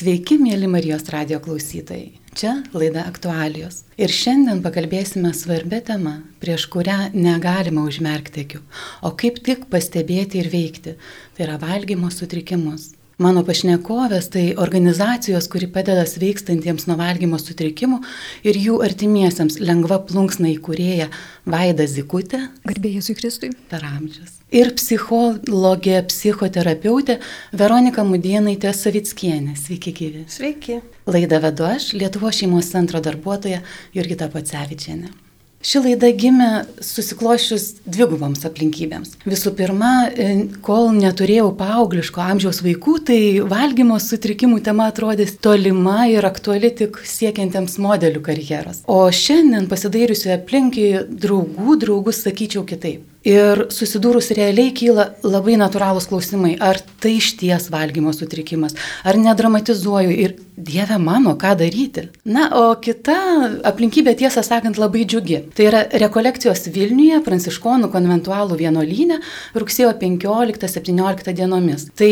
Sveiki, mėly Marijos radio klausytojai. Čia laida aktualijos. Ir šiandien pakalbėsime svarbę temą, prieš kurią negalima užmerkti akių, o kaip tik pastebėti ir veikti. Tai yra valgymo sutrikimus. Mano pašnekovės tai organizacijos, kuri padeda sveikstantiems nuo valgymo sutrikimų ir jų artimiesiems lengva plunksna įkūrėja Vaida Zikutė. Garbėjai Jėzui Kristui. Per amžius. Ir psichologė, psichoterapeutė Veronika Mudienaitė Savickienė. Sveiki, gyvi. Sveiki. Laidą vedu aš, Lietuvo šeimos centro darbuotoja Jurgita Pacevičianė. Ši laida gimė susiklošius dviguboms aplinkybėms. Visų pirma, e, kol neturėjau paaugliško amžiaus vaikų, tai valgymo sutrikimų tema atrodė tolima ir aktuali tik siekiantiems modelių karjeros. O šiandien pasidairiusi aplinkiai draugų draugus sakyčiau kitaip. Ir susidūrus realiai kyla labai natūralūs klausimai, ar tai iš ties valgymo sutrikimas, ar nedramatizuoju ir Dieve mano, ką daryti. Na, o kita aplinkybė tiesą sakant labai džiugi. Tai yra rekolekcijos Vilniuje, pranciškonų konventualų vienolyne, rugsėjo 15-17 dienomis. Tai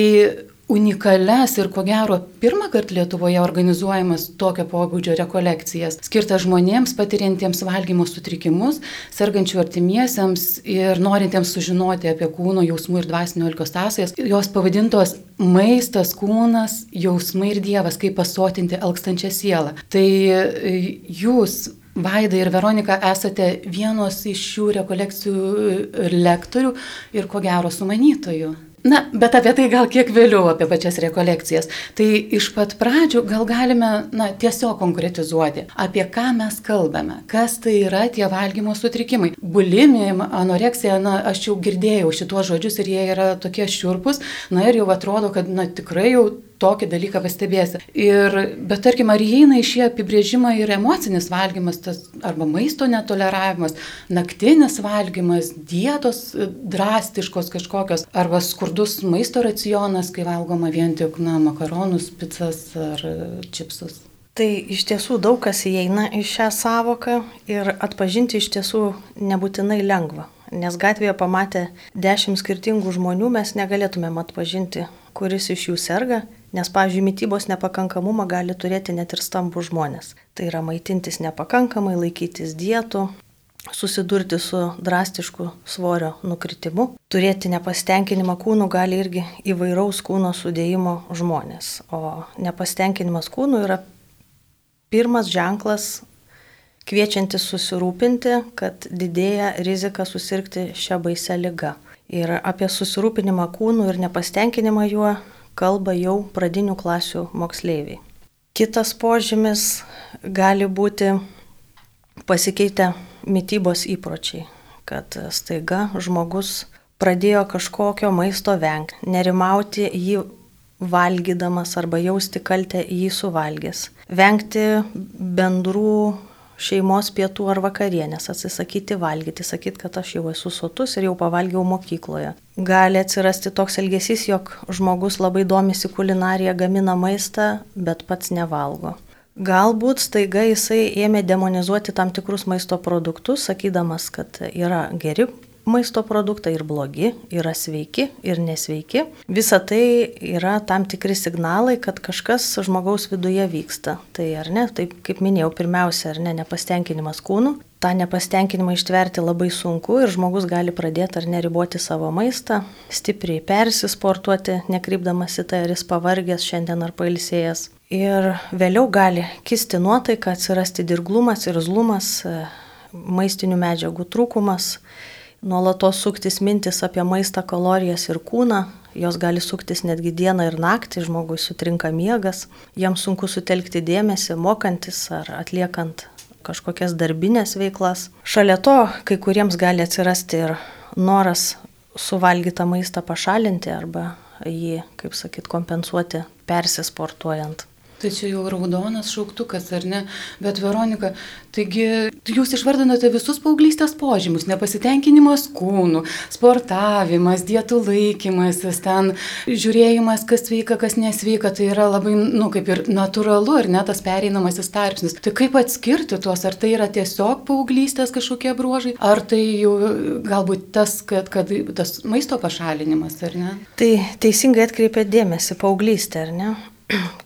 unikalias ir ko gero pirmą kartą Lietuvoje organizuojamas tokio pobūdžio rekolekcijas, skirtas žmonėms patiriantiems valgymo sutrikimus, sergančių artimiesiems ir norintiems sužinoti apie kūno jausmų ir dvasinio elgio sąsajas. Jos pavadintos maistas, kūnas, jausmai ir Dievas, kaip pasotinti alkstančią sielą. Tai e, jūs Vaida ir Veronika esate vienos iš šių rekolekcijų lektorių ir ko gero sumanytojų. Na, bet apie tai gal kiek vėliau, apie pačias rekolekcijas. Tai iš pat pradžių gal galime, na, tiesiog konkretizuoti, apie ką mes kalbame, kas tai yra tie valgymo sutrikimai. Bulimija, anoreksija, na, aš jau girdėjau šituos žodžius ir jie yra tokie šiurpus, na ir jau atrodo, kad, na, tikrai jau tokį dalyką pastebėsi. Ir, bet tarkim, ar įeina į šį apibrėžimą ir emocinis valgymas, tas, arba maisto netoleravimas, naktinis valgymas, dietos drastiškos kažkokios, arba skurdus maisto racionas, kai valgoma vien tik, na, makaronus, pizzas ar čipsus. Tai iš tiesų daug kas įeina į šią savoką ir atpažinti iš tiesų nebūtinai lengva. Nes gatvėje pamatę dešimt skirtingų žmonių mes negalėtumėm atpažinti, kuris iš jų serga Nes, pavyzdžiui, mytybos nepakankamumą gali turėti net ir stambų žmonės. Tai yra maitintis nepakankamai, laikytis dietų, susidurti su drastišku svorio nukritimu. Turėti nepastenkinimą kūnų gali irgi įvairaus kūno sudėjimo žmonės. O nepastenkinimas kūnų yra pirmas ženklas kviečiantis susirūpinti, kad didėja rizika susirgti šią baisę lygą. Ir apie susirūpinimą kūnų ir nepastenkinimą juo kalba jau pradinių klasių moksleiviai. Kitas požymis gali būti pasikeitę mytybos įpročiai, kad staiga žmogus pradėjo kažkokio maisto vengti, nerimauti jį valgydamas arba jausti kaltę jį suvalgęs, vengti bendrų šeimos pietų ar vakarienės, atsisakyti valgyti, sakyti, kad aš jau esu sotus ir jau pavalgiau mokykloje. Gali atsirasti toks elgesys, jog žmogus labai domisi kulinarija, gamina maistą, bet pats nevalgo. Galbūt staiga jisai ėmė demonizuoti tam tikrus maisto produktus, sakydamas, kad yra geri maisto produktai ir blogi, yra sveiki ir nesveiki. Visa tai yra tam tikri signalai, kad kažkas žmogaus viduje vyksta. Tai ar ne, taip kaip minėjau, pirmiausia, ar ne, nepastenkinimas kūnu. Ta nepastenkinimą ištverti labai sunku ir žmogus gali pradėti ar neriboti savo maistą, stipriai persisportuoti, nekreipdamas į tai, ar jis pavargęs šiandien ar pailsėjęs. Ir vėliau gali kisti nuotaika, atsirasti dirglumas ir zlumas, maistinių medžiagų trūkumas, nuolatos suktis mintis apie maistą, kalorijas ir kūną, jos gali suktis netgi dieną ir naktį, žmogui sutrinka miegas, jam sunku sutelkti dėmesį, mokantis ar atliekant kažkokias darbinės veiklas. Šalia to, kai kuriems gali atsirasti ir noras suvalgytą maistą pašalinti arba jį, kaip sakyt, kompensuoti persisportuojant. Tai čia jau raudonas šauktukas, ar ne? Bet Veronika, taigi jūs išvardinote visus paauglystės požymus - nepasitenkinimas kūnu, sportavimas, dietų laikymasis, ten žiūrėjimas, kas sveika, kas nesveika, tai yra labai, nu, kaip ir natūralu, ar ne tas pereinamasis tarpsnis. Tai kaip atskirti tuos, ar tai yra tiesiog paauglystės kažkokie bruožai, ar tai jau galbūt tas, kad, kad tas maisto pašalinimas, ar ne? Tai teisingai atkreipė dėmesį paauglystė, ar ne?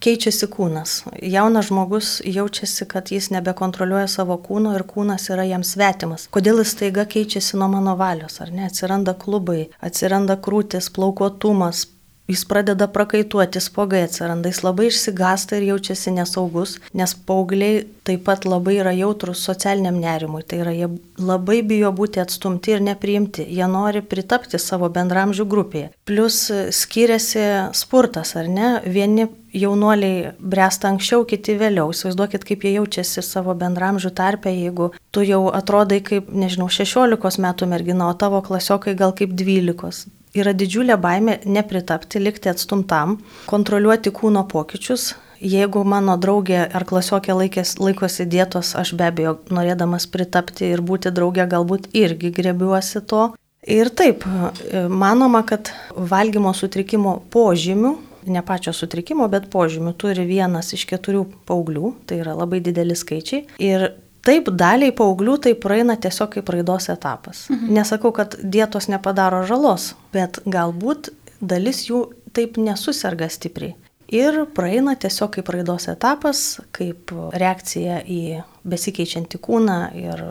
Keičiasi kūnas. Jaunas žmogus jaučiasi, kad jis nebekontroliuoja savo kūno ir kūnas yra jam svetimas. Kodėl jis taiga keičiasi nuo mano valios, ar ne? Atsiranda klubai, atsiranda krūtis, plaukuotumas, jis pradeda prakaituoti, spogai atsiranda, jis labai išsigasta ir jaučiasi nesaugus, nes paaugliai taip pat labai yra jautrus socialiniam nerimui, tai yra jie labai bijo būti atstumti ir nepriimti, jie nori pritapti savo bendramžių grupėje. Plus skiriasi spurtas, ar ne? Vieni jaunuoliai bręsta anksčiau, kiti vėliau. Įsivaizduokit, kaip jie jaučiasi savo bendramžių tarpe, jeigu tu jau atrodai kaip, nežinau, 16 metų mergina, o tavo klasiokai gal kaip 12 yra didžiulė baimė nepritapti, likti atstumtam, kontroliuoti kūno pokyčius. Jeigu mano draugė ar klasiokė laikės, laikosi dietos, aš be abejo, norėdamas pritapti ir būti draugė, galbūt irgi grebiuosi to. Ir taip, manoma, kad valgymo sutrikimo požymių, ne pačio sutrikimo, bet požymių turi vienas iš keturių paauglių, tai yra labai dideli skaičiai. Ir Taip, daliai paauglių tai praeina tiesiog kaip raidos etapas. Mhm. Nesakau, kad dietos nepadaro žalos, bet galbūt dalis jų taip nesusirga stipriai. Ir praeina tiesiog kaip raidos etapas, kaip reakcija į besikeičiantį kūną ir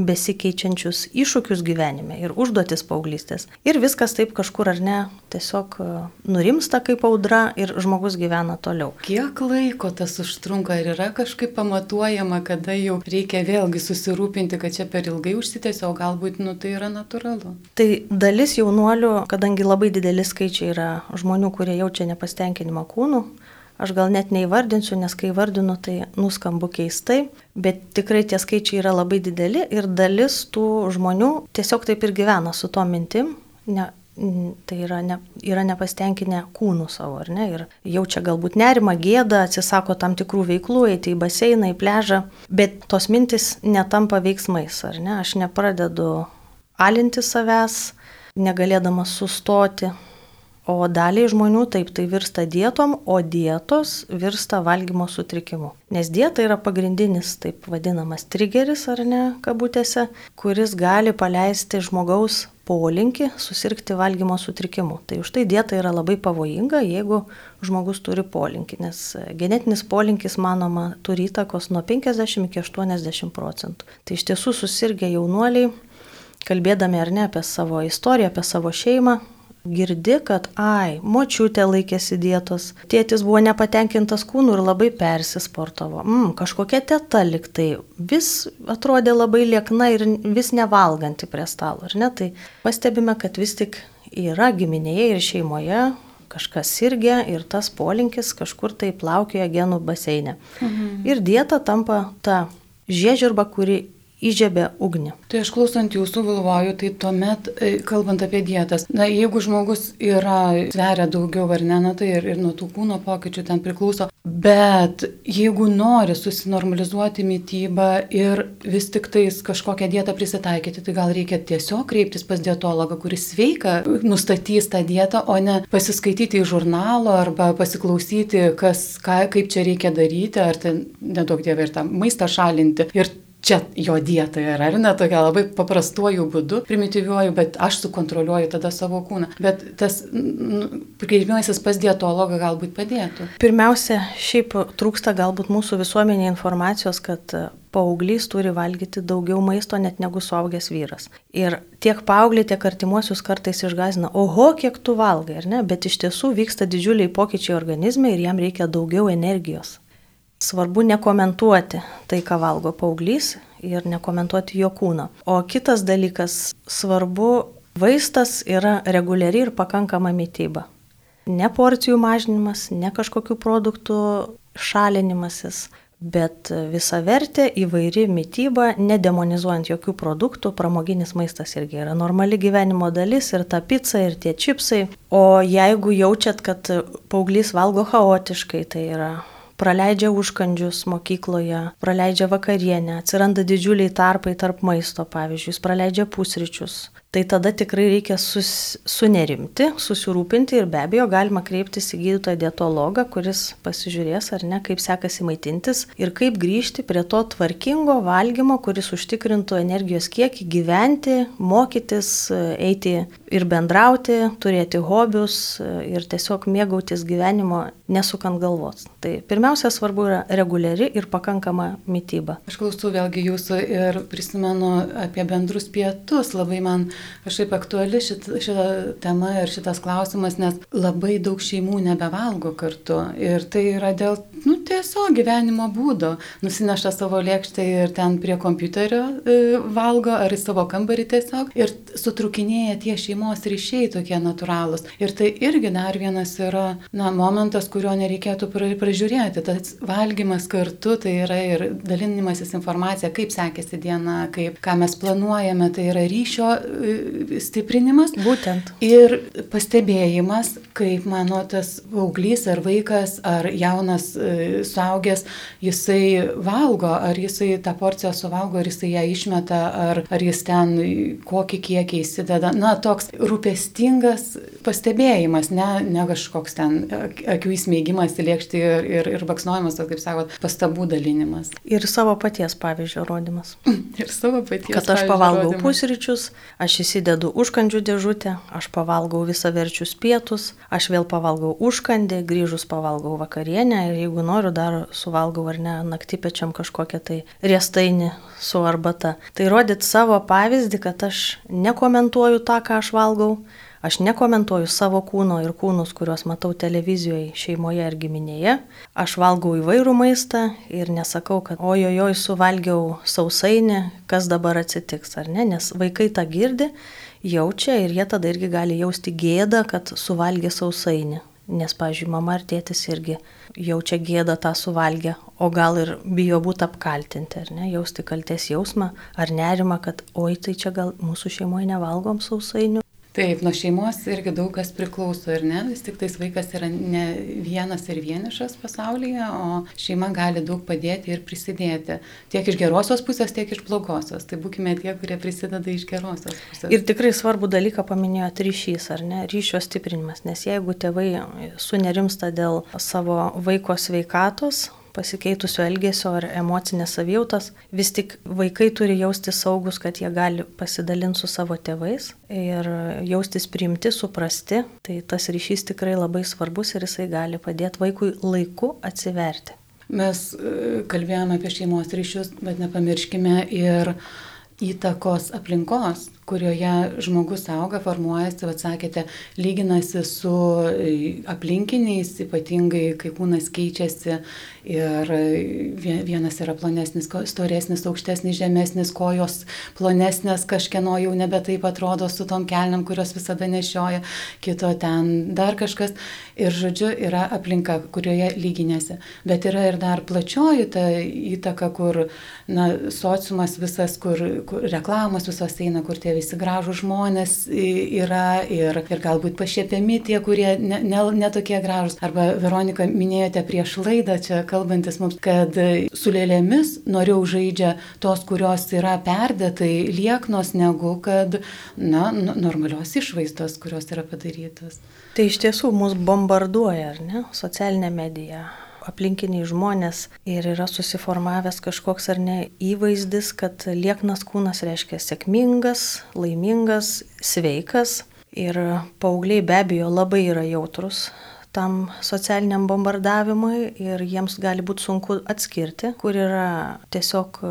besikeičiančius iššūkius gyvenime ir užduotis paauglystės. Ir viskas taip kažkur ar ne tiesiog e, nurimsta kaip audra ir žmogus gyvena toliau. Kiek laiko tas užtrunka ir yra kažkaip pamatuojama, kada jau reikia vėlgi susirūpinti, kad čia per ilgai užsitęsia, o galbūt nu, tai yra natūralu. Tai dalis jaunuolių, kadangi labai dideli skaičiai yra žmonių, kurie jaučia nepastenkinimą kūnų, Aš gal net neįvardinsiu, nes kai vardinu, tai nuskambu keistai, bet tikrai tie skaičiai yra labai dideli ir dalis tų žmonių tiesiog taip ir gyvena su to mintim, ne, tai yra, ne, yra nepastenkinę kūnų savo, ar ne, ir jaučia galbūt nerimą, gėdą, atsisako tam tikrų veiklų, eiti į baseiną, į pležą, bet tos mintis netampa veiksmais, ar ne, aš nepradedu alinti savęs, negalėdamas sustoti, O daliai žmonių taip tai virsta dietom, o dietos virsta valgymo sutrikimu. Nes dieta yra pagrindinis taip vadinamas trigeris ar ne, kabutėse, kuris gali paleisti žmogaus polinkį susirgti valgymo sutrikimu. Tai už tai dieta yra labai pavojinga, jeigu žmogus turi polinkį, nes genetinis polinkis, manoma, turi įtakos nuo 50 iki 80 procentų. Tai iš tiesų susirgę jaunuoliai, kalbėdami ar ne apie savo istoriją, apie savo šeimą, girdi, kad, ai, močiutė laikėsi dietos, tėtis buvo nepatenkintas kūnu ir labai persisportavo. Mm, kažkokia teta liktai vis atrodė labai liekna ir vis nevalganti prie stalo, ar ne? Tai pastebime, kad vis tik yra giminėje ir šeimoje kažkas irgi ir tas polinkis kažkur tai plaukioja genų baseinė. Mhm. Ir dieta tampa ta žiežirba, kuri įžiebė ugnį. Tai aš klausant jūsų galvoju, tai tuomet, e, kalbant apie dietas, na jeigu žmogus yra, sveria daugiau ar ne, na, tai ir, ir nuo tų kūno pokyčių ten priklauso, bet jeigu nori susinormalizuoti mytybą ir vis tik tais kažkokią dietą prisitaikyti, tai gal reikia tiesiog kreiptis pas dietologą, kuris sveika nustatys tą dietą, o ne pasiskaityti į žurnalo arba pasiklausyti, kas, ką, kaip čia reikia daryti, ar ten nedaug dievai ir tą maistą šalinti. Ir čia jo dieta yra, ar ne, tokia labai paprastuoju būdu, primityviuoju, bet aš sukontroliuoju tada savo kūną. Bet tas kreipimasis pas dietologą galbūt padėtų. Pirmiausia, šiaip trūksta galbūt mūsų visuomenė informacijos, kad paauglys turi valgyti daugiau maisto net negu suaugęs vyras. Ir tiek paauglį, tiek artimuosius kartais išgazina, oho, kiek tu valgai, ar ne, bet iš tiesų vyksta didžiuliai pokyčiai organizme ir jam reikia daugiau energijos. Svarbu nekomentuoti tai, ką valgo paauglys ir nekomentuoti jo kūno. O kitas dalykas, svarbu, vaistas yra reguliari ir pakankama mytyba. Ne porcijų mažinimas, ne kažkokių produktų šalinimasis, bet visa vertė įvairi mytyba, nedemonizuojant jokių produktų, pramoginis maistas irgi yra normali gyvenimo dalis ir ta pica, ir tie čipsai. O jeigu jaučiat, kad paauglys valgo chaotiškai, tai yra praleidžia užkandžius mokykloje, praleidžia vakarienę, atsiranda didžiuliai tarpai tarp maisto, pavyzdžiui, jis praleidžia pusryčius. Tai tada tikrai reikia sus, sunerimti, susirūpinti ir be abejo galima kreiptis į gydytoją dietologą, kuris pasižiūrės ar ne, kaip sekasi maitintis ir kaip grįžti prie to tvarkingo valgymo, kuris užtikrintų energijos kiekį, gyventi, mokytis, eiti ir bendrauti, turėti hobius ir tiesiog mėgautis gyvenimo nesukant galvos. Tai pirmiausia svarbu yra reguliari ir pakankama mytyba. Aš klausau vėlgi jūsų ir prisimenu apie bendrus pietus. Labai man kažkaip aktuali šita, šita tema ir šitas klausimas, nes labai daug šeimų nebevalgo kartu. Ir tai yra dėl, nu, tiesiog gyvenimo būdo. Nusineša savo lėkštę ir ten prie kompiuterio e, valgo, ar į savo kambarį tiesiog. Ir sutrukinėja tie šeimos ryšiai tokie natūralūs. Ir tai irgi dar vienas yra, na, momentas, kurio nereikėtų pra, pražiūrėti. Tas valgymas kartu, tai yra ir dalinimasis informacija, kaip sekėsi diena, kaip, ką mes planuojame, tai yra ryšio stiprinimas. Būtent. Ir pastebėjimas, kaip mano tas auglys ar vaikas ar jaunas e, suaugęs, jisai valgo, ar jisai tą porciją suvalgo, ar jisai ją išmeta, ar, ar jis ten kokį kiekį įsideda. Na, toks rūpestingas pastebėjimas, ne, ne kažkoks ten akių įsmeigimas į lėkštį ir, ir, ir baksnojimas, kaip sakot, pastabų dalinimas. Ir savo paties pavyzdžio rodimas. Ir savo paties. Kad aš pavalgau pusryčius, aš įsidedu užkandžių dėžutę, aš pavalgau visaverčius pietus, aš vėl pavalgau užkandį, grįžus pavalgau vakarienę ir jeigu noriu, dar suvalgau ar ne naktipečiam kažkokią tai riestainį su arbata. Tai rodyt savo pavyzdį, kad aš nekomentuoju tą, ką aš valgau, Aš nekomentuoju savo kūno ir kūnus, kuriuos matau televizijoje, šeimoje ir giminėje. Aš valgau įvairų maistą ir nesakau, kad ojojoj suvalgiau sausainį, kas dabar atsitiks, ar ne, nes vaikai tą girdi, jaučia ir jie tada irgi gali jausti gėdą, kad suvalgė sausainį. Nes, pažiūrėjau, mama ar tėtis irgi jaučia gėdą tą suvalgę, o gal ir bijo būti apkaltinti, ar ne, jausti kalties jausmą ar nerimą, kad oi, tai čia gal mūsų šeimoje nevalgom sausainių. Taip, nuo šeimos irgi daug kas priklauso ir ne, vis tik tais vaikas yra ne vienas ir vienišas pasaulyje, o šeima gali daug padėti ir prisidėti. Tiek iš gerosios pusės, tiek iš blogosios. Tai būkime tie, kurie prisideda iš gerosios pusės. Ir tikrai svarbu dalyką paminėjote ryšys, ar ne, ryšio stiprinimas, nes jeigu tėvai sunerimsta dėl savo vaiko sveikatos, pasikeitusio elgesio ar emocinės savijautos, vis tik vaikai turi jaustis saugus, kad jie gali pasidalinti su savo tėvais ir jaustis priimti, suprasti. Tai tas ryšys tikrai labai svarbus ir jisai gali padėti vaikui laiku atsiverti. Mes e, kalbėjome apie šeimos ryšius, bet nepamirškime ir įtakos aplinkos kurioje žmogus auga, formuojasi, atsakėte, lyginasi su e, aplinkiniais, ypatingai kai kūnas keičiasi ir e, vienas yra plonesnis, storesnis, aukštesnis, žemesnis, kojos plonesnės, kažkieno jau nebe taip atrodo su tom kelniam, kurios visada nešioja, kito ten dar kažkas. Ir žodžiu, yra aplinka, kurioje lyginėsi. Bet yra ir dar plačioji ta įtaka, kur na, sociumas visas, kur, kur reklamos visos eina, kur tie visi gražų žmonės yra ir, ir galbūt pašiepiami tie, kurie netokie ne, ne gražus. Arba Veronika minėjote prieš laidą, čia kalbantis mums, kad su lėlėmis noriau žaidžia tos, kurios yra perdėtai lieknos, negu kad na, normalios išvaizdos, kurios yra padarytos. Tai iš tiesų mus bombarduoja, ar ne, socialinė medija aplinkiniai žmonės ir yra susiformavęs kažkoks ar ne įvaizdis, kad lieknas kūnas reiškia sėkmingas, laimingas, sveikas. Ir paaugliai be abejo labai yra jautrus tam socialiniam bombardavimui ir jiems gali būti sunku atskirti, kur yra tiesiog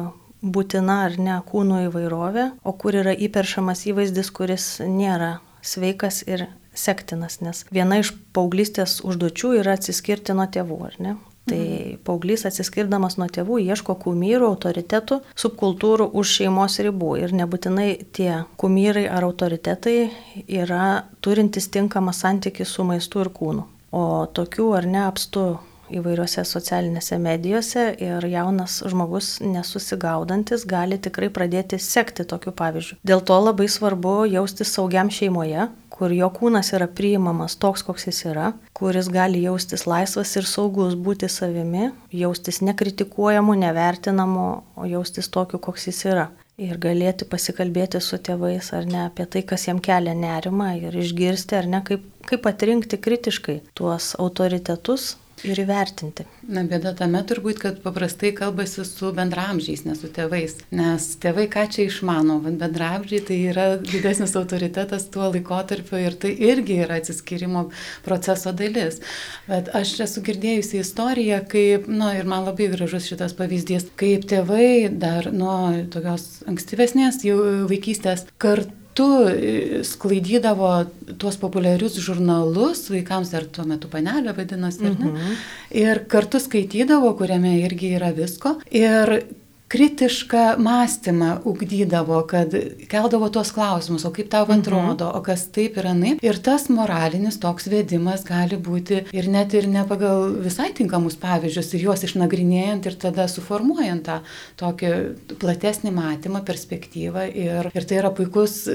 būtina ar ne kūno įvairovė, o kur yra įperšamas įvaizdis, kuris nėra sveikas ir sektinas, nes viena iš paauglystės užduočių yra atsiskirti nuo tėvų, ar ne? Tai mhm. paauglys atsiskirdamas nuo tėvų ieško kumyrų, autoritetų, subkultūrų už šeimos ribų. Ir nebūtinai tie kumyrai ar autoritetai yra turintys tinkamą santykį su maistu ir kūnu. O tokių ar ne apstu įvairiose socialinėse medijose ir jaunas žmogus nesusigaudantis gali tikrai pradėti sekti tokiu pavyzdžiu. Dėl to labai svarbu jaustis saugiam šeimoje, kur jo kūnas yra priimamas toks, koks jis yra, kuris gali jaustis laisvas ir saugus būti savimi, jaustis nekritikuojamu, nevertinamu, o jaustis tokiu, koks jis yra. ir galėti pasikalbėti su tėvais ar ne apie tai, kas jam kelia nerimą ir išgirsti ar ne, kaip, kaip atrinkti kritiškai tuos autoritetus, ir įvertinti. Na, bėda tame turbūt, kad paprastai kalbasi su bendramžiais, ne su tėvais. Nes tėvai ką čia išmano, bendramžiai tai yra didesnis autoritetas tuo laikotarpiu ir tai irgi yra atsiskirimo proceso dalis. Bet aš esu girdėjusi istoriją, kaip, na nu, ir man labai gražus šitas pavyzdys, kaip tėvai dar nuo tokios ankstyvesnės vaikystės kartu kartu e, sklaidydavo tuos populiarius žurnalus, vaikams dar tuo metu panelė vadinosi, -hmm. ir kartu skaitydavo, kuriame irgi yra visko. Ir kritišką mąstymą ugdydavo, kad keldavo tuos klausimus, o kaip tau mhm. atrodo, mhm. o kas taip yra naip. Ir tas moralinis toks vedimas gali būti ir net ir ne pagal visai tinkamus pavyzdžius, ir juos išnagrinėjant ir tada suformuojant tą tokį platesnį matymą, perspektyvą. Ir, ir tai yra puikus,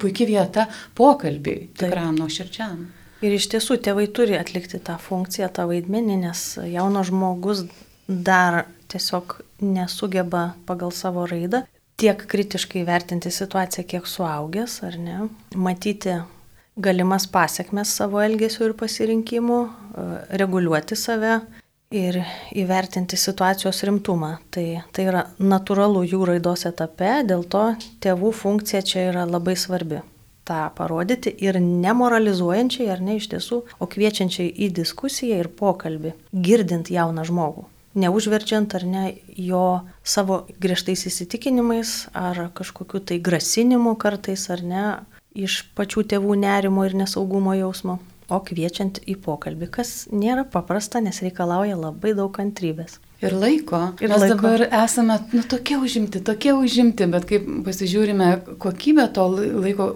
puikia vieta pokalbiai, tikram nuoširčiam. Ir iš tiesų tėvai turi atlikti tą funkciją, tą vaidmenį, nes jaunas žmogus dar tiesiog nesugeba pagal savo raidą tiek kritiškai vertinti situaciją, kiek suaugęs, ar ne, matyti galimas pasiekmes savo elgesio ir pasirinkimų, e, reguliuoti save ir įvertinti situacijos rimtumą. Tai, tai yra natūralu jų raidos etape, dėl to tėvų funkcija čia yra labai svarbi tą parodyti ir nemoralizuojančiai ar ne iš tiesų, o kviečiančiai į diskusiją ir pokalbį, girdint jauną žmogų neužverčiant ar ne jo savo griežtais įsitikinimais ar kažkokiu tai grasinimu kartais ar ne iš pačių tėvų nerimo ir nesaugumo jausmo, o kviečiant į pokalbį, kas nėra paprasta, nes reikalauja labai daug kantrybės. Ir laiko. Ir Mes laiko. dabar esame nu, tokie užimti, tokie užimti, bet kaip pasižiūrime kokybę to laiko,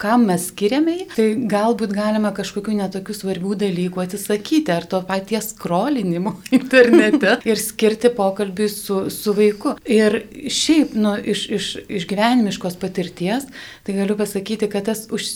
kam mes skiriame tai galbūt galime kažkokių netokių svarbių dalykų atsisakyti, ar to paties skrolinimo internete ir skirti pokalbį su, su vaiku. Ir šiaip, nu, iš, iš, iš gyvenimiškos patirties, tai galiu pasakyti, kad tas, už,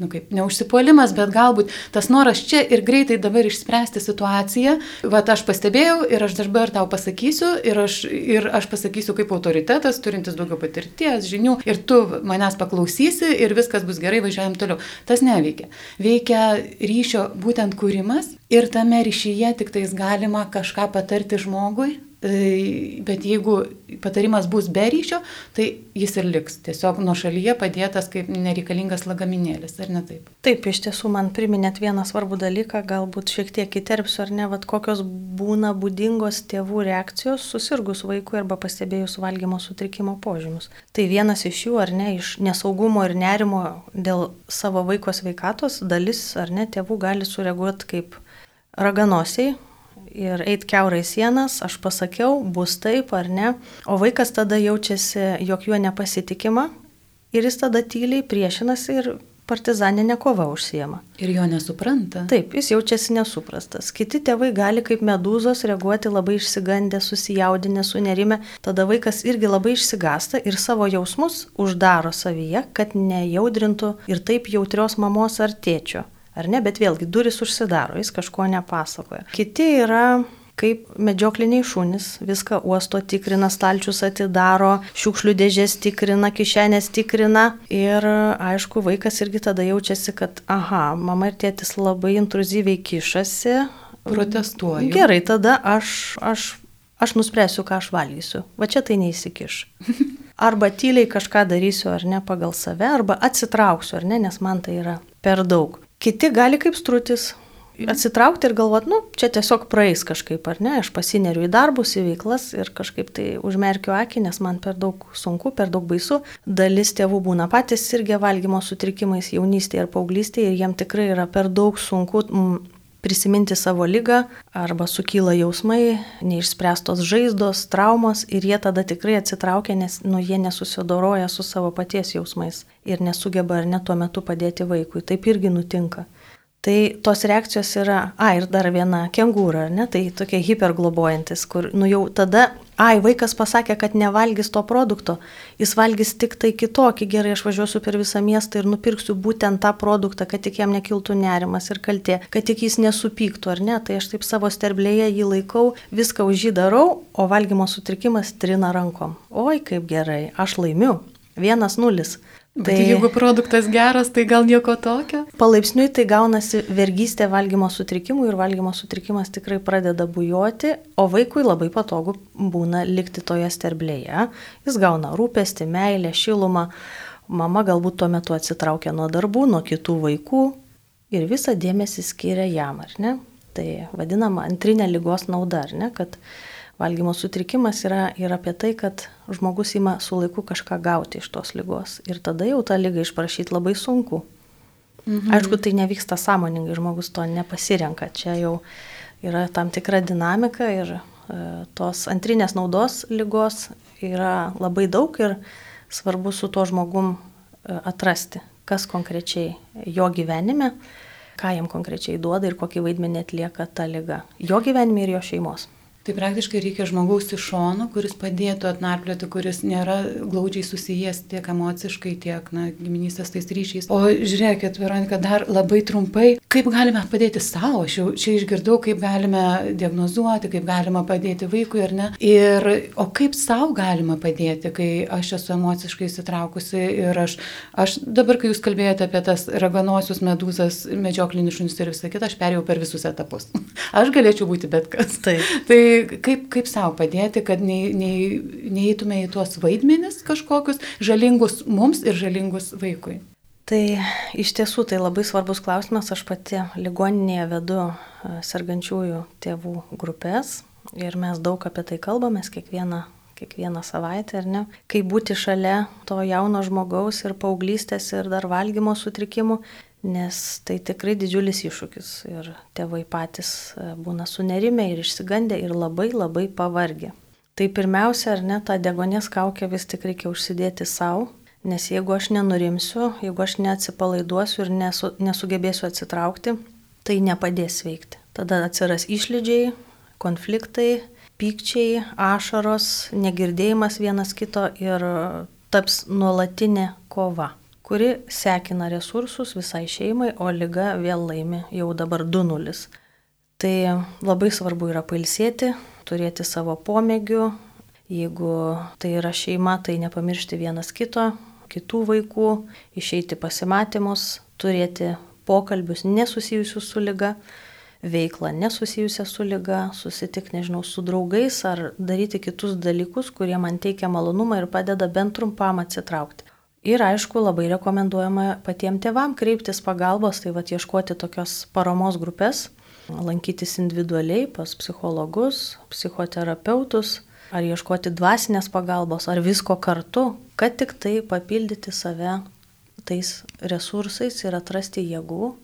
nu, kaip, neužsipuolimas, bet galbūt tas noras čia ir greitai dabar išspręsti situaciją, va, aš pastebėjau ir aš dabar tau pasakysiu ir aš, ir aš pasakysiu kaip autoritetas, turintis daugiau patirties, žinių ir tu manęs paklausysi ir viskas bus gerai, važiuojam toliau. Tas neveikia. Veikia ryšio būtent kūrimas ir tame ryšyje tik tais galima kažką patarti žmogui, bet jeigu patarimas bus be ryšio, tai jis ir liks tiesiog nuo šalyje padėtas kaip nereikalingas lagaminėlis, ar ne taip? Taip, iš tiesų man priminėt vieną svarbų dalyką, galbūt šiek tiek įterpsiu, ar ne, vad kokios būna būdingos tėvų reakcijos susirgus vaikui arba pastebėjus valgymo sutrikimo požymius. Tai vienas iš jų, ar ne, iš nesaugumo ir nerimo dėl savo vaiko sveikatos dalis, ar ne, tėvų gali sureaguoti kaip raganosiai, ir eit keurai sienas, aš pasakiau, bus taip ar ne, o vaikas tada jaučiasi, jog juo nepasitikima ir jis tada tyliai priešinasi ir partizaninė kova užsiema. Ir jo nesupranta. Taip, jis jaučiasi nesuprastas. Kiti tėvai gali kaip medūzos reaguoti labai išsigandę, susijaudinę, sunerime. Tada vaikas irgi labai išsigasta ir savo jausmus uždaro savyje, kad nejaudrintų ir taip jautrios mamos ar tėčio ar ne, bet vėlgi duris užsidaro, jis kažko nepasakoja. Kiti yra kaip medžiokliniai šunys, viską uosto tikrina, stalčius atidaro, šiukšlių dėžės tikrina, kišenės tikrina ir aišku, vaikas irgi tada jaučiasi, kad, aha, mama ir tėtis labai intruzyviai kišasi. Protestuoju. Gerai, tada aš, aš, aš nuspręsiu, ką aš valgysiu. Va čia tai neįsikiš. Arba tyliai kažką darysiu ar ne pagal save, arba atsitrauksiu ar ne, nes man tai yra per daug. Kiti gali kaip strutis atsitraukti ir galvoti, nu, čia tiesiog praeis kažkaip, ar ne, aš pasineriu į darbus, į veiklas ir kažkaip tai užmerkiu akį, nes man per daug sunku, per daug baisu. Dalis tėvų būna patys irgi valgymo sutrikimais jaunystėje ir paauglystėje ir jiem tikrai yra per daug sunku mm, prisiminti savo lygą arba sukyla jausmai, neišspręstos žaizdos, traumos ir jie tada tikrai atsitraukia, nes nu, jie nesusidoroja su savo paties jausmais ir nesugeba ar net tuo metu padėti vaikui. Taip irgi nutinka. Tai tos reakcijos yra, a ir dar viena kengūra, ne, tai tokie hiperglobojantis, kur nu jau tada ai, vaikas pasakė, kad nevalgys to produkto, jis valgys tik tai kitokį, gerai, aš važiuosiu per visą miestą ir nupirksiu būtent tą produktą, kad tik jam nekiltų nerimas ir kaltė, kad tik jis nesupyktų, ar ne, tai aš taip savo sterblėje jį laikau, viską už jį darau, o valgymo sutrikimas trina rankom. Oi, kaip gerai, aš laimiu. Vienas nulis. Tai Bet jeigu produktas geras, tai gal nieko tokio? Palaipsniui tai gaunasi vergystė valgymo sutrikimų ir valgymo sutrikimas tikrai pradeda bujoti, o vaikui labai patogu būna likti toje sterblėje. Jis gauna rūpestį, meilę, šilumą. Mama galbūt tuo metu atsitraukia nuo darbų, nuo kitų vaikų ir visą dėmesį skiria jam, ar ne? Tai vadinama antrinė lygos nauda, ar ne? Kad Valgymo sutrikimas yra ir apie tai, kad žmogus ima su laiku kažką gauti iš tos lygos. Ir tada jau tą lygą išprašyti labai sunku. Mhm. Aišku, tai nevyksta sąmoningai, žmogus to nepasirenka. Čia jau yra tam tikra dinamika ir e, tos antrinės naudos lygos yra labai daug ir svarbu su tuo žmogum e, atrasti, kas konkrečiai jo gyvenime, ką jam konkrečiai duoda ir kokį vaidmenį atlieka ta lyga. Jo gyvenime ir jo šeimos. Tai praktiškai reikia žmogaus iš šono, kuris padėtų atnarplioti, kuris nėra glaudžiai susijęs tiek emociškai, tiek na, giminystės tais ryšiais. O žiūrėkit, Veronika, dar labai trumpai, kaip galime padėti savo. Aš jau čia išgirdau, kaip galime diagnozuoti, kaip galima padėti vaikui ar ne. Ir, o kaip savo galima padėti, kai aš esu emociškai įsitraukusi ir aš, aš dabar, kai jūs kalbėjote apie tas raganosius medūzas, medžioklinius šunis ir visą kitą, aš perėjau per visus etapus. Aš galėčiau būti bet kas. Taip. tai kaip, kaip savo padėti, kad neįtume į tuos vaidmenis kažkokius žalingus mums ir žalingus vaikui? Tai iš tiesų tai labai svarbus klausimas. Aš pati ligoninėje vedu e, sergančiųjų tėvų grupės ir mes daug apie tai kalbamės kiekvieną, kiekvieną savaitę, ar ne? Kaip būti šalia to jauno žmogaus ir paauglystės ir dar valgymo sutrikimų nes tai tikrai didžiulis iššūkis ir tėvai patys e, būna sunerime ir išsigandę ir labai labai pavargę. Tai pirmiausia, ar ne, tą degonės kaukę vis tik reikia užsidėti savo, nes jeigu aš nenurimsiu, jeigu aš neatsipalaiduosiu ir nesu, nesugebėsiu atsitraukti, tai nepadės veikti. Tada atsiras išlydžiai, konfliktai, pykčiai, ašaros, negirdėjimas vienas kito ir taps nuolatinė kova kuri sekina resursus visai šeimai, o lyga vėl laimi jau dabar 2-0. Tai labai svarbu yra pailsėti, turėti savo pomėgių, jeigu tai yra šeima, tai nepamiršti vienas kito, kitų vaikų, išeiti pasimatymus, turėti pokalbius nesusijusius su lyga, veiklą nesusijusią su lyga, susitikti, nežinau, su draugais ar daryti kitus dalykus, kurie man teikia malonumą ir padeda bent trumpam atsitraukti. Ir aišku, labai rekomenduojama patiems tėvam kreiptis pagalbos, tai va ieškoti tokios paramos grupės, lankytis individualiai pas psichologus, psichoterapeutus, ar ieškoti dvasinės pagalbos, ar visko kartu, kad tik tai papildyti save tais resursais ir atrasti jėgų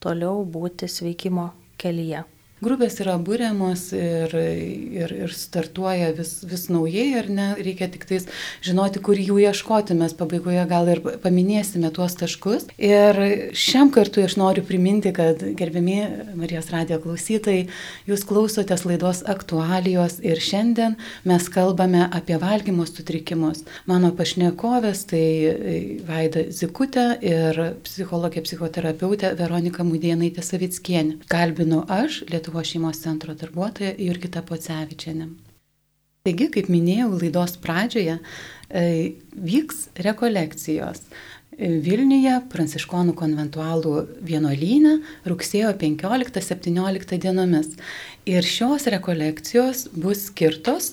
toliau būti sveikimo kelyje. Grupės yra būriamos ir, ir, ir startuoja vis, vis naujai, ar ne, reikia tik tais žinoti, kur jų ieškoti, mes pabaigoje gal ir paminėsime tuos taškus. Ir šiam kartui aš noriu priminti, kad gerbimi Marijos radijo klausytojai, jūs klausotės laidos aktualijos ir šiandien mes kalbame apie valgymo sutrikimus. Mano pašnekovės tai Vaida Zikutė ir psichologė psichoterapeutė Veronika Mudienaitė Savickienė. Kalbinu aš, Lietuvos. Lietuvos šeimos centro darbuotoja Jurgita Pocevičianė. Taigi, kaip minėjau laidos pradžioje, e, vyks rekolekcijos. Vilniuje Pranciškonų konventualų vienuolynė rugsėjo 15-17 dienomis. Ir šios rekolekcijos bus skirtos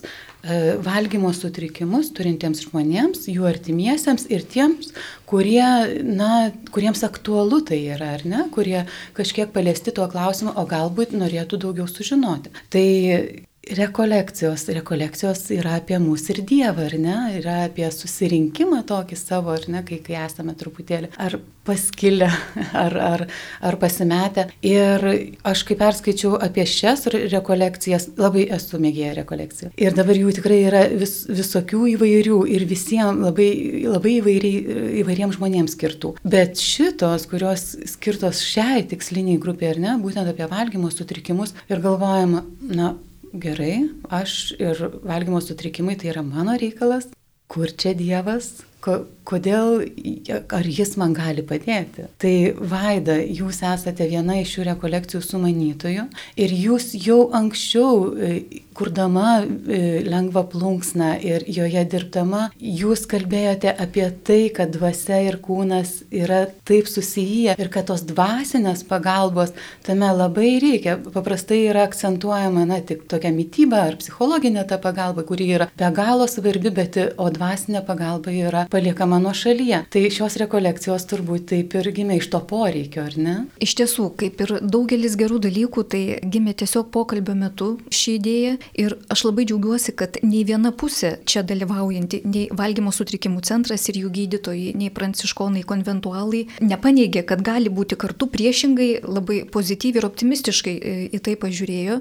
valgymo sutrikimus turintiems žmonėms, jų artimiesiems ir tiems, kurie, na, kuriems aktualu tai yra, ar ne, kurie kažkiek paliesti tuo klausimu, o galbūt norėtų daugiau sužinoti. Tai rekolekcijos. Rekolekcijos yra apie mūsų ir Dievą, ar ne? Yra apie susirinkimą tokį savo, ar ne, kai, kai esame truputėlį ar paskilę, ar, ar, ar pasimetę. Ir aš kai perskaičiau apie šias rekolekcijas, labai esu mėgėję rekolekcijų. Ir dabar jų tikrai yra vis, visokių įvairių ir visiems labai, labai įvairiai, įvairiems žmonėms skirtų. Bet šitos, kurios skirtos šiai tiksliniai grupiai, ar ne, būtent apie valgymo sutrikimus ir galvojama, na, gerai, aš ir valgymo sutrikimai tai yra mano reikalas, kur čia Dievas, ko, kodėl, ar jis man gali padėti. Tai Vaida, jūs esate viena iš šių rekolekcijų sumanytojų ir jūs jau anksčiau, e, kurdama e, lengvą plunksną ir joje dirbdama, jūs kalbėjote apie tai, kad dvasia ir kūnas yra taip susiję ir kad tos dvasinės pagalbos tame labai reikia. Paprastai yra akcentuojama, na, tik tokia mytyba ar psichologinė ta pagalba, kuri yra be galo svarbi, bet o dvasinė pagalba yra paliekama nuo šalyje. Tai šios rekolekcijos turbūt taip ir gimė iš to poreikio, ar ne? Iš tiesų, kaip ir daugelis gerų dalykų, tai gimė tiesiog pokalbio metu ši idėja ir aš labai džiaugiuosi, kad nei viena pusė čia dalyvaujanti, nei valgymo sutrikimų centras ir jų gydytojai, nei pranciškonai konventualai nepaneigė, kad gali būti kartu priešingai labai pozityviai ir optimistiškai e, į tai pažiūrėjo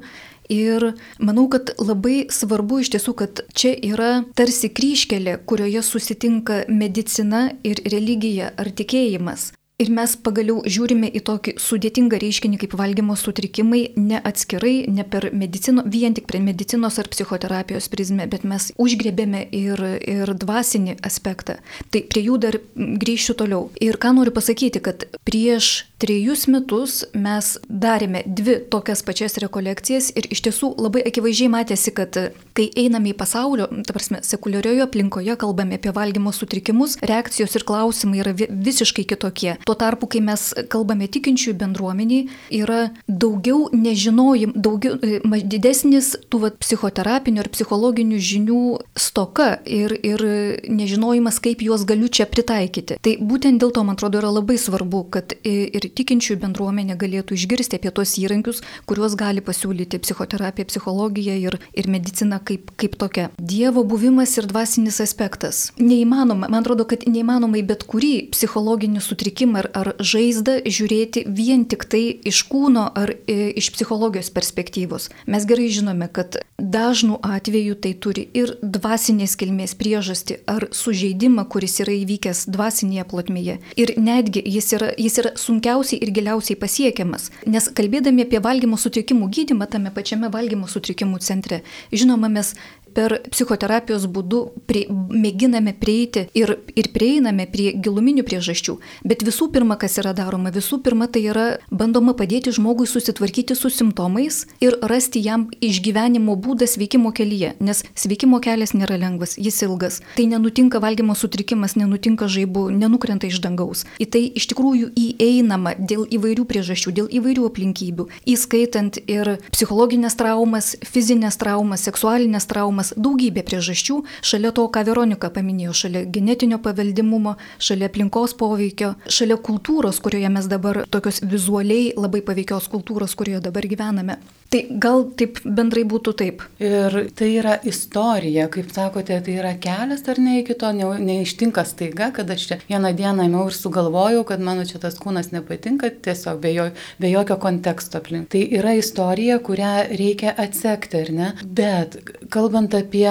Ir manau, kad labai svarbu iš tiesų, kad čia yra tarsi kryškelė, kurioje susitinka medicina ir religija ar tikėjimas. Ir mes pagaliau žiūrime į tokį sudėtingą reiškinį kaip valgymo sutrikimai ne atskirai, ne per medicino, vien tik prie medicinos ar psichoterapijos prizmę, bet mes užgrebėme ir, ir dvasinį aspektą. Tai prie jų dar grįšiu toliau. Ir ką noriu pasakyti, kad prieš trejus metus mes darėme dvi tokias pačias rekolekcijas ir iš tiesų labai akivaizdžiai matėsi, kad kai einame į pasaulio, ta prasme, sekuliarioje aplinkoje, kalbame apie valgymo sutrikimus, reakcijos ir klausimai yra visiškai kitokie. Tuo tarpu, kai mes kalbame tikinčiųjų bendruomeniai, yra daugiau nežinojim, daugiau, e, didesnis tų vat, psichoterapinių ir psichologinių žinių stoka ir, ir nežinojimas, kaip juos galiu čia pritaikyti. Tai būtent dėl to, man atrodo, yra labai svarbu, kad ir tikinčiųjų bendruomenė galėtų išgirsti apie tos įrankius, kuriuos gali pasiūlyti psichoterapija, psichologija ir, ir medicina kaip, kaip tokia. Dievo buvimas ir dvasinis aspektas. Neįmanoma, man atrodo, kad neįmanoma į bet kurį psichologinį sutrikimą ar, ar žaizdą žiūrėti vien tik tai iš kūno ar e, iš psichologijos perspektyvos. Mes gerai žinome, kad dažnu atveju tai turi ir dvasinės kilmės priežastį ar sužeidimą, kuris yra įvykęs dvasinėje plotmėje. Ir netgi jis yra, jis yra sunkiausiai ir giliausiai pasiekiamas. Nes kalbėdami apie valgymo sutrikimų gydimą tame pačiame valgymo sutrikimų centre, žinoma, mes per psichoterapijos būdu prie, mėginame prieiti ir, ir prieiname prie giluminių priežasčių. Bet visų pirma, kas yra daroma, visų pirma, tai yra bandoma padėti žmogui susitvarkyti su simptomais ir rasti jam išgyvenimo būdą sveikimo kelyje, nes sveikimo kelias nėra lengvas, jis ilgas. Tai nenutinka valgymo sutrikimas, nenutinka žaibų, nenukrenta iš dangaus. Į tai iš tikrųjų įeinama dėl įvairių priežasčių, dėl įvairių aplinkybių, įskaitant ir psichologinės traumas, fizinės traumas, seksualinės traumas įmanomas daugybė priežasčių, šalia to, ką Veronika paminėjo, šalia genetinio paveldimumo, šalia aplinkos poveikio, šalia kultūros, kurioje mes dabar, tokios vizualiai labai paveikios kultūros, kurioje dabar gyvename. Tai gal taip bendrai būtų taip. Ir tai yra istorija, kaip sakote, tai yra kelias ar ne iki to, ne, neištinka staiga, kad aš čia vieną dieną ėmiau ir sugalvojau, kad mano čia tas kūnas nepatinka, tiesiog be, jo, be jokio konteksto aplink. Tai yra istorija, kurią reikia atsekti, ar ne? Bet kalbant apie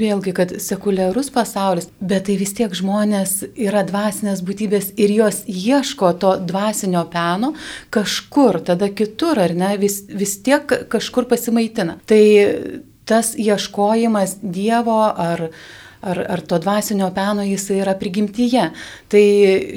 vėlgi, kad sekuliarus pasaulis, bet tai vis tiek žmonės yra dvasinės būtybės ir jos ieško to dvasinio peno kažkur, tada kitur, ar ne, vis, vis tiek kažkur pasimaitina. Tai tas ieškojimas Dievo ar ar, ar to dvasinio peno jisai yra prigimtyje. Tai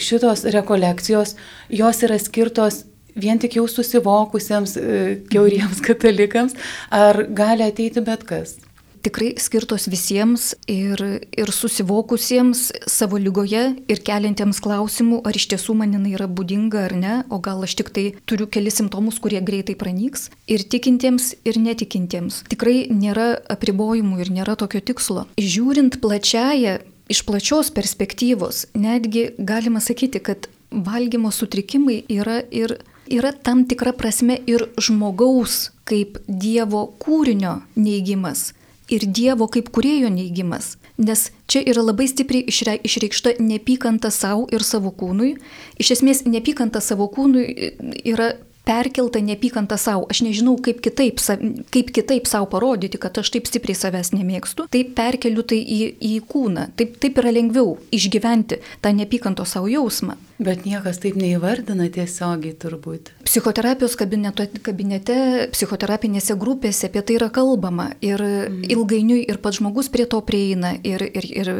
šitos rekolekcijos, jos yra skirtos vien tik jau susivokusiems e, keuriems katalikams, ar gali ateiti bet kas? Tikrai skirtos visiems ir, ir susivokusiems savo lygoje ir keliantiems klausimų, ar iš tiesų man jinai yra būdinga ar ne, o gal aš tik tai turiu kelis simptomus, kurie greitai pranyks. Ir tikintiems, ir netikintiems. Tikrai nėra apribojimų ir nėra tokio tikslo. Žiūrint plačiają, iš plačios perspektyvos, netgi galima sakyti, kad valgymo sutrikimai yra ir yra tam tikra prasme ir žmogaus kaip Dievo kūrinio neigimas ir Dievo kaip kurėjo neigimas. Nes čia yra labai stipriai išreikšta neapykanta savo ir savo kūnui. Iš esmės, neapykanta savo kūnui yra perkelta neapykanta savo. Aš nežinau, kaip kitaip, kaip kitaip savo parodyti, kad aš taip stipriai savęs nemėgstu. Taip perkeliu tai į, į kūną. Taip, taip yra lengviau išgyventi tą neapykanto savo jausmą. Bet niekas taip neįvardina tiesiogiai turbūt. psichoterapijos kabineto, kabinete, psichoterapinėse grupėse apie tai yra kalbama ir mm. ilgainiui ir pats žmogus prie to prieina ir, ir, ir,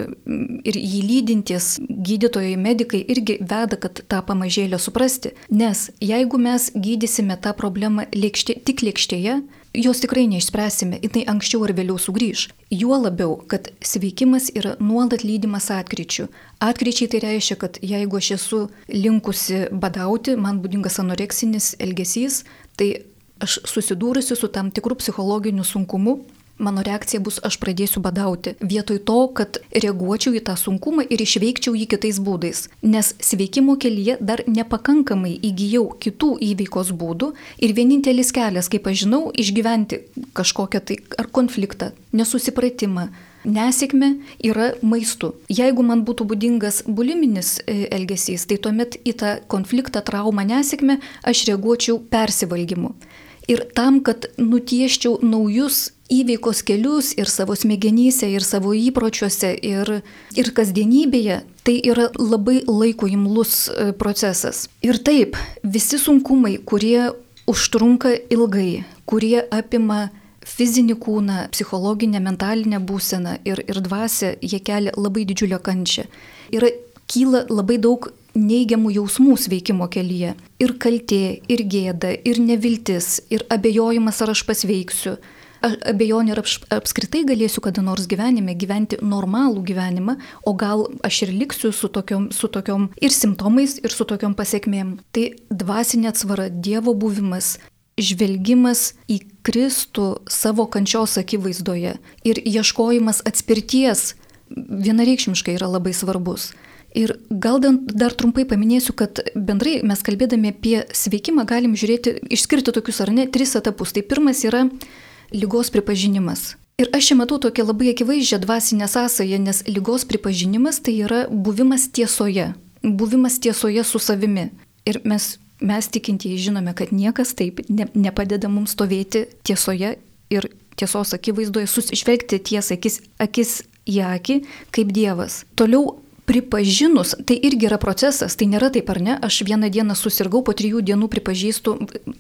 ir jį lydintys gydytojai, medikai irgi veda, kad tą pamažėlę suprasti. Nes jeigu mes gydysime tą problemą lėkštė, tik lėkštėje, jos tikrai neišspręsime, jinai anksčiau ar vėliau sugrįž. Juo labiau, kad sveikimas yra nuolat lydimas atkryčių. Atkryčiai tai reiškia, kad jeigu aš esu linkusi badauti, man būdingas anoreksinis elgesys, tai aš susidūrusi su tam tikru psichologiniu sunkumu, mano reakcija bus aš pradėsiu badauti. Vietoj to, kad reaguočiau į tą sunkumą ir išveikčiau jį kitais būdais. Nes sveikimo kelyje dar nepakankamai įgyjau kitų įveikos būdų ir vienintelis kelias, kaip aš žinau, išgyventi kažkokią tai ar konfliktą, nesusipratimą, nesėkmė yra maistu. Jeigu man būtų būdingas buliminis e, elgesys, tai tuomet į tą konfliktą, traumą, nesėkmę aš reaguočiau persivalgymu. Ir tam, kad nutieščiau naujus įveikos kelius ir savo smegenyse, ir savo įpročiuose, ir, ir kasdienybėje, tai yra labai laiko imlus e, procesas. Ir taip, visi sunkumai, kurie užtrunka ilgai, kurie apima fizinį kūną, psichologinę, mentalinę būseną ir, ir dvasę, jie kelia labai didžiulę kančią. Yra kyla labai daug neigiamų jausmų sveikimo kelyje. Ir kaltė, ir gėda, ir neviltis, ir abejojimas, ar aš pasveiksiu abejonė ar apskritai galėsiu kada nors gyvenime gyventi normalų gyvenimą, o gal aš ir liksiu su tokiom, su tokiom ir simptomais, ir su tokiom pasiekmėm. Tai dvasinė atsvara, Dievo buvimas, žvelgimas į Kristų savo kančios akivaizdoje ir ieškojimas atspirties vienareikšmiškai yra labai svarbus. Ir gal dar trumpai paminėsiu, kad bendrai mes kalbėdami apie sveikimą galim žiūrėti, išskirti tokius ar ne, tris etapus. Tai pirmas yra lygos pripažinimas. Ir aš čia matau tokią labai akivaizdžią dvasinę sąsąją, nes lygos pripažinimas tai yra buvimas tiesoje, buvimas tiesoje su savimi. Ir mes, mes tikintieji žinome, kad niekas taip ne, nepadeda mums stovėti tiesoje ir tiesos akivaizdoje, susižvelgti tiesą akis, akis į akį kaip Dievas. Toliau pripažinus, tai irgi yra procesas, tai nėra taip ar ne, aš vieną dieną susirgau, po trijų dienų pripažįstu,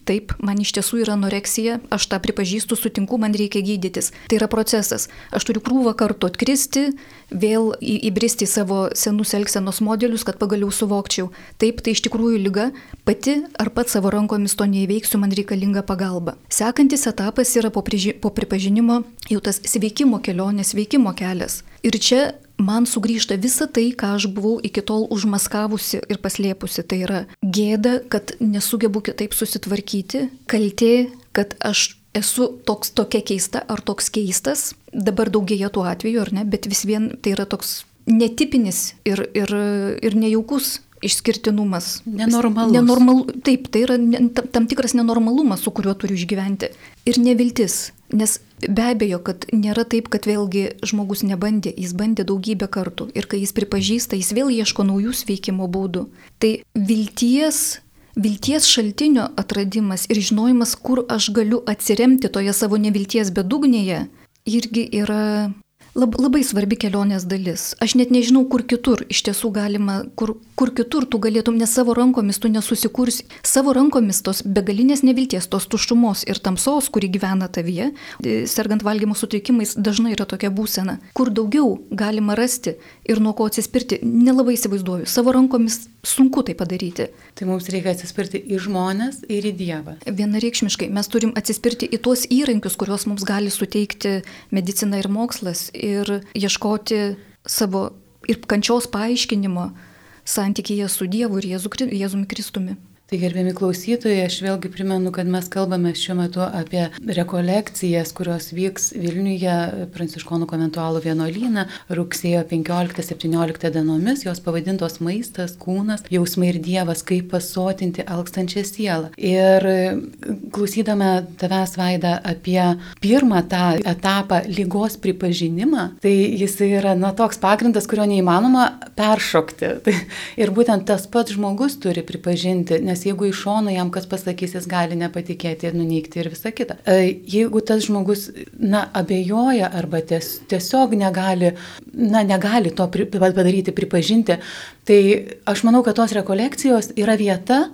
taip, man iš tiesų yra anoreksija, aš tą pripažįstu, sutinku, man reikia gydytis. Tai yra procesas. Aš turiu krūvą kartų atkristi, vėl įbristi į savo senus elgsenos modelius, kad pagaliau suvokčiau. Taip, tai iš tikrųjų lyga, pati ar pat savo rankomis to neįveiksiu, man reikalinga pagalba. Sekantis etapas yra po, priži, po pripažinimo jau tas sveikimo kelionės, sveikimo kelias. Ir čia man sugrįžta visa tai, ką aš buvau iki tol užmaskavusi ir paslėpusi. Tai yra gėda, kad nesugebu kitaip susitvarkyti, kaltė, kad aš esu toks tokia keista ar toks keistas. Dabar daugėja tų atvejų, ar ne, bet vis vien tai yra toks netipinis ir, ir, ir nejaukus išskirtinumas. Nenormalus. Nenormal, taip, tai yra tam tikras nenormalumas, su kuriuo turiu išgyventi. Ir neviltis. Nes be abejo, kad nėra taip, kad vėlgi žmogus nebandė, jis bandė daugybę kartų ir kai jis pripažįsta, jis vėl ieško naujų sveikimo būdų. Tai vilties, vilties šaltinio atradimas ir žinojimas, kur aš galiu atsiremti toje savo nevilties bedugnėje, irgi yra lab, labai svarbi kelionės dalis. Aš net nežinau, kur kitur iš tiesų galima, kur, kur kitur tu galėtum, nes savo rankomis tu nesusikursi, savo rankomis tos begalinės nevilties, tos tuštumos ir tamsos, kuri gyvena tavyje, e, sergant valgymo sutrikimais, dažnai yra tokia būsena, kur daugiau galima rasti ir nuo ko atsispirti, nelabai įsivaizduoju. Savo rankomis sunku tai padaryti. Tai mums reikia atsispirti į žmonės ir į Dievą. Vienareikšmiškai mes turim atsispirti į tuos įrankius, kuriuos mums gali suteikti medicina ir mokslas ir ieškoti savo ir kančios paaiškinimo santykėje su Dievu ir Jėzu, Jėzumi Kristumi. Tai gerbiami klausytojai, aš vėlgi primenu, kad mes kalbame šiuo metu apie rekolekcijas, kurios vyks Vilniuje Pranciškonų konventualų vienuolyną rugsėjo 15-17 dienomis, jos pavadintos maistas, kūnas, jausmai ir dievas, kaip pasotinti alkstančią sielą. Ir klausydama tavęs vaida apie pirmą tą etapą lygos pripažinimą, tai jis yra na, toks pagrindas, kurio neįmanoma peršokti. Ir būtent tas pats žmogus turi pripažinti, nes nes jeigu iš šono jam kas pasakys, jis gali nepatikėti ir nuneikti ir visa kita. E, jeigu tas žmogus, na, abejoja arba ties, tiesiog negali, na, negali to pri, padaryti, pripažinti, tai aš manau, kad tos rekolekcijos yra vieta,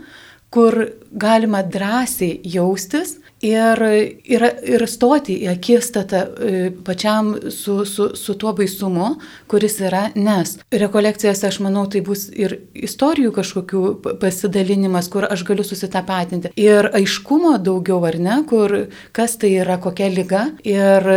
kur galima drąsiai jaustis ir, ir, ir stoti į akistatą e, pačiam su, su, su tuo baisumu, kuris yra, nes. Rekolekcijose, aš manau, tai bus ir istorijų kažkokių pasidalinimas, kur aš galiu susitapatinti. Ir aiškumo daugiau, ar ne, kur kas tai yra, kokia lyga ir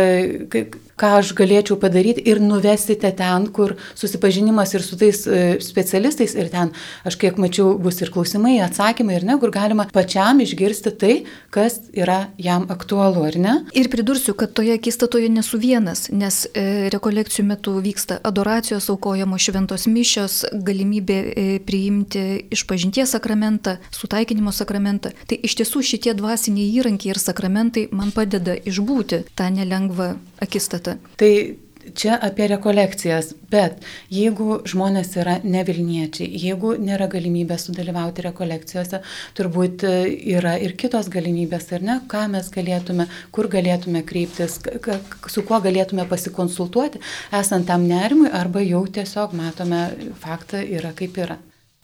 ką aš galėčiau padaryti ir nuvesite ten, kur susipažinimas ir su tais e, specialistais ir ten, aš kiek mačiau, bus ir klausimai, atsakymai ir ne, kur galima pačiam išgirsti tai, kas yra jam aktualu, ar ne? Ir pridursiu, kad toje akistatoje nesu vienas, nes e, rekolekcijų metu vyksta adoracijos, aukojamos šventos mišios, galimybė e, priimti išpažinties sakramentą, sutaikinimo sakramentą. Tai iš tiesų šitie dvasiniai įrankiai ir sakramentai man padeda išbūti tą nelengvą akistatą. Tai čia apie rekolekcijas, bet jeigu žmonės yra ne Vilniečiai, jeigu nėra galimybės sudalyvauti rekolekcijose, turbūt e, yra ir kitos galimybės, ar ne, ką mes galėtume, kur galėtume kreiptis, su kuo galėtume pasikonsultuoti, esant tam nerimui, arba jau tiesiog matome faktą yra kaip yra.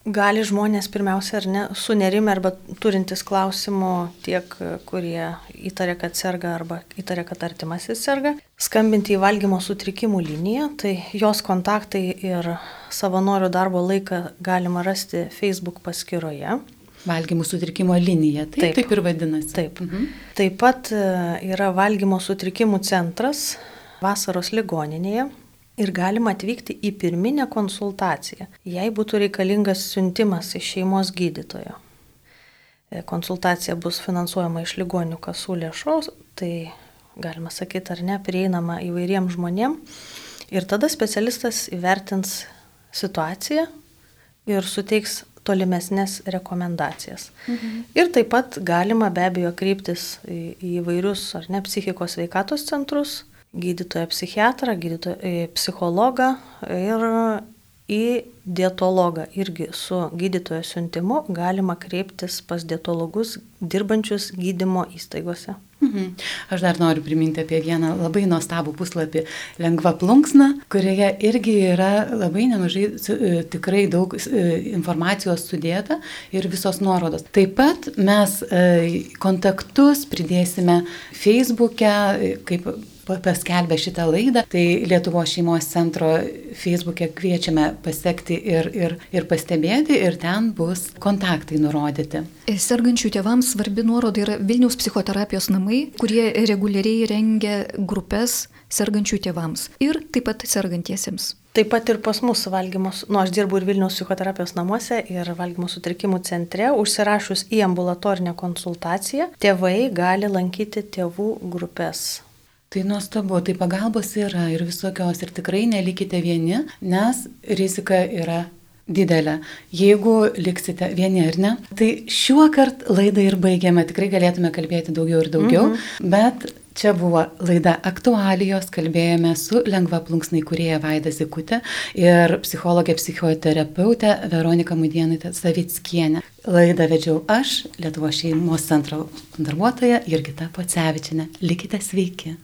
Gali žmonės pirmiausia ar ne sunerimi arba turintis klausimų tiek, kurie įtarė, kad serga arba įtarė, kad artimasis serga, skambinti į valgymo sutrikimų liniją, tai jos kontaktai ir savanorių darbo laiką galima rasti Facebook paskyroje. Valgymo sutrikimo linija, taip, taip, taip ir vadinasi. Taip. Mhm. Taip pat e, yra valgymo sutrikimų centras vasaros ligoninėje, ir galima atvykti į pirminę konsultaciją, jei būtų reikalingas siuntimas iš šeimos gydytojo. E, konsultacija bus finansuojama iš ligonių kasų lėšos, tai galima sakyti ar ne, prieinama įvairiems žmonėms. Ir tada specialistas įvertins situaciją ir suteiks tolimesnės rekomendacijas. Mhm. Ir taip pat galima be abejo kreiptis į, į įvairius ar ne psichikos veikatos centrus, gydytoją psichiatrą, gydytoją, e, psichologą ir į dietologą. Irgi su gydytojo siuntimu galima kreiptis pas dietologus dirbančius gydymo įstaigose. Mhm. Aš dar noriu priminti apie vieną labai nuostabų puslapį Lengva plunksna, kurioje irgi yra labai nemažai, e, tikrai daug e, informacijos sudėta ir visos nuorodos. Taip pat mes kontaktus pridėsime Facebook'e, kaip paskelbę šitą laidą, tai Lietuvo šeimos centro Facebook'e kviečiame pasiekti ir, ir, ir pastebėti ir ten bus kontaktai nurodyti. Sergančių tėvams svarbi nuoroda yra Vilniaus psichoterapijos namai, kurie reguliariai rengia grupės sergančių tėvams ir taip pat sergantiesiems. Taip pat ir pas mus valgymus, nu aš dirbu ir Vilniaus psichoterapijos namuose ir valgymo sutrikimų centre, užsirašus į ambulatorinę konsultaciją, tėvai gali lankyti tėvų grupės. Tai nuostabu, tai pagalbos yra ir visokios ir tikrai nelikite vieni, nes rizika yra didelė. Jeigu liksite vieni ar ne, tai šiuo kart laidą ir baigiame, tikrai galėtume kalbėti daugiau ir daugiau, mhm. bet Čia buvo laida aktualijos, kalbėjome su lengva plunksnai kurieja Vaida Zikutė ir psichologė psichoterapeutė Veronika Mudienai Savickienė. Laidą vedžiau aš, Lietuvo šeimos centro darbuotoja Jurgita Pocevičinė. Likite sveiki.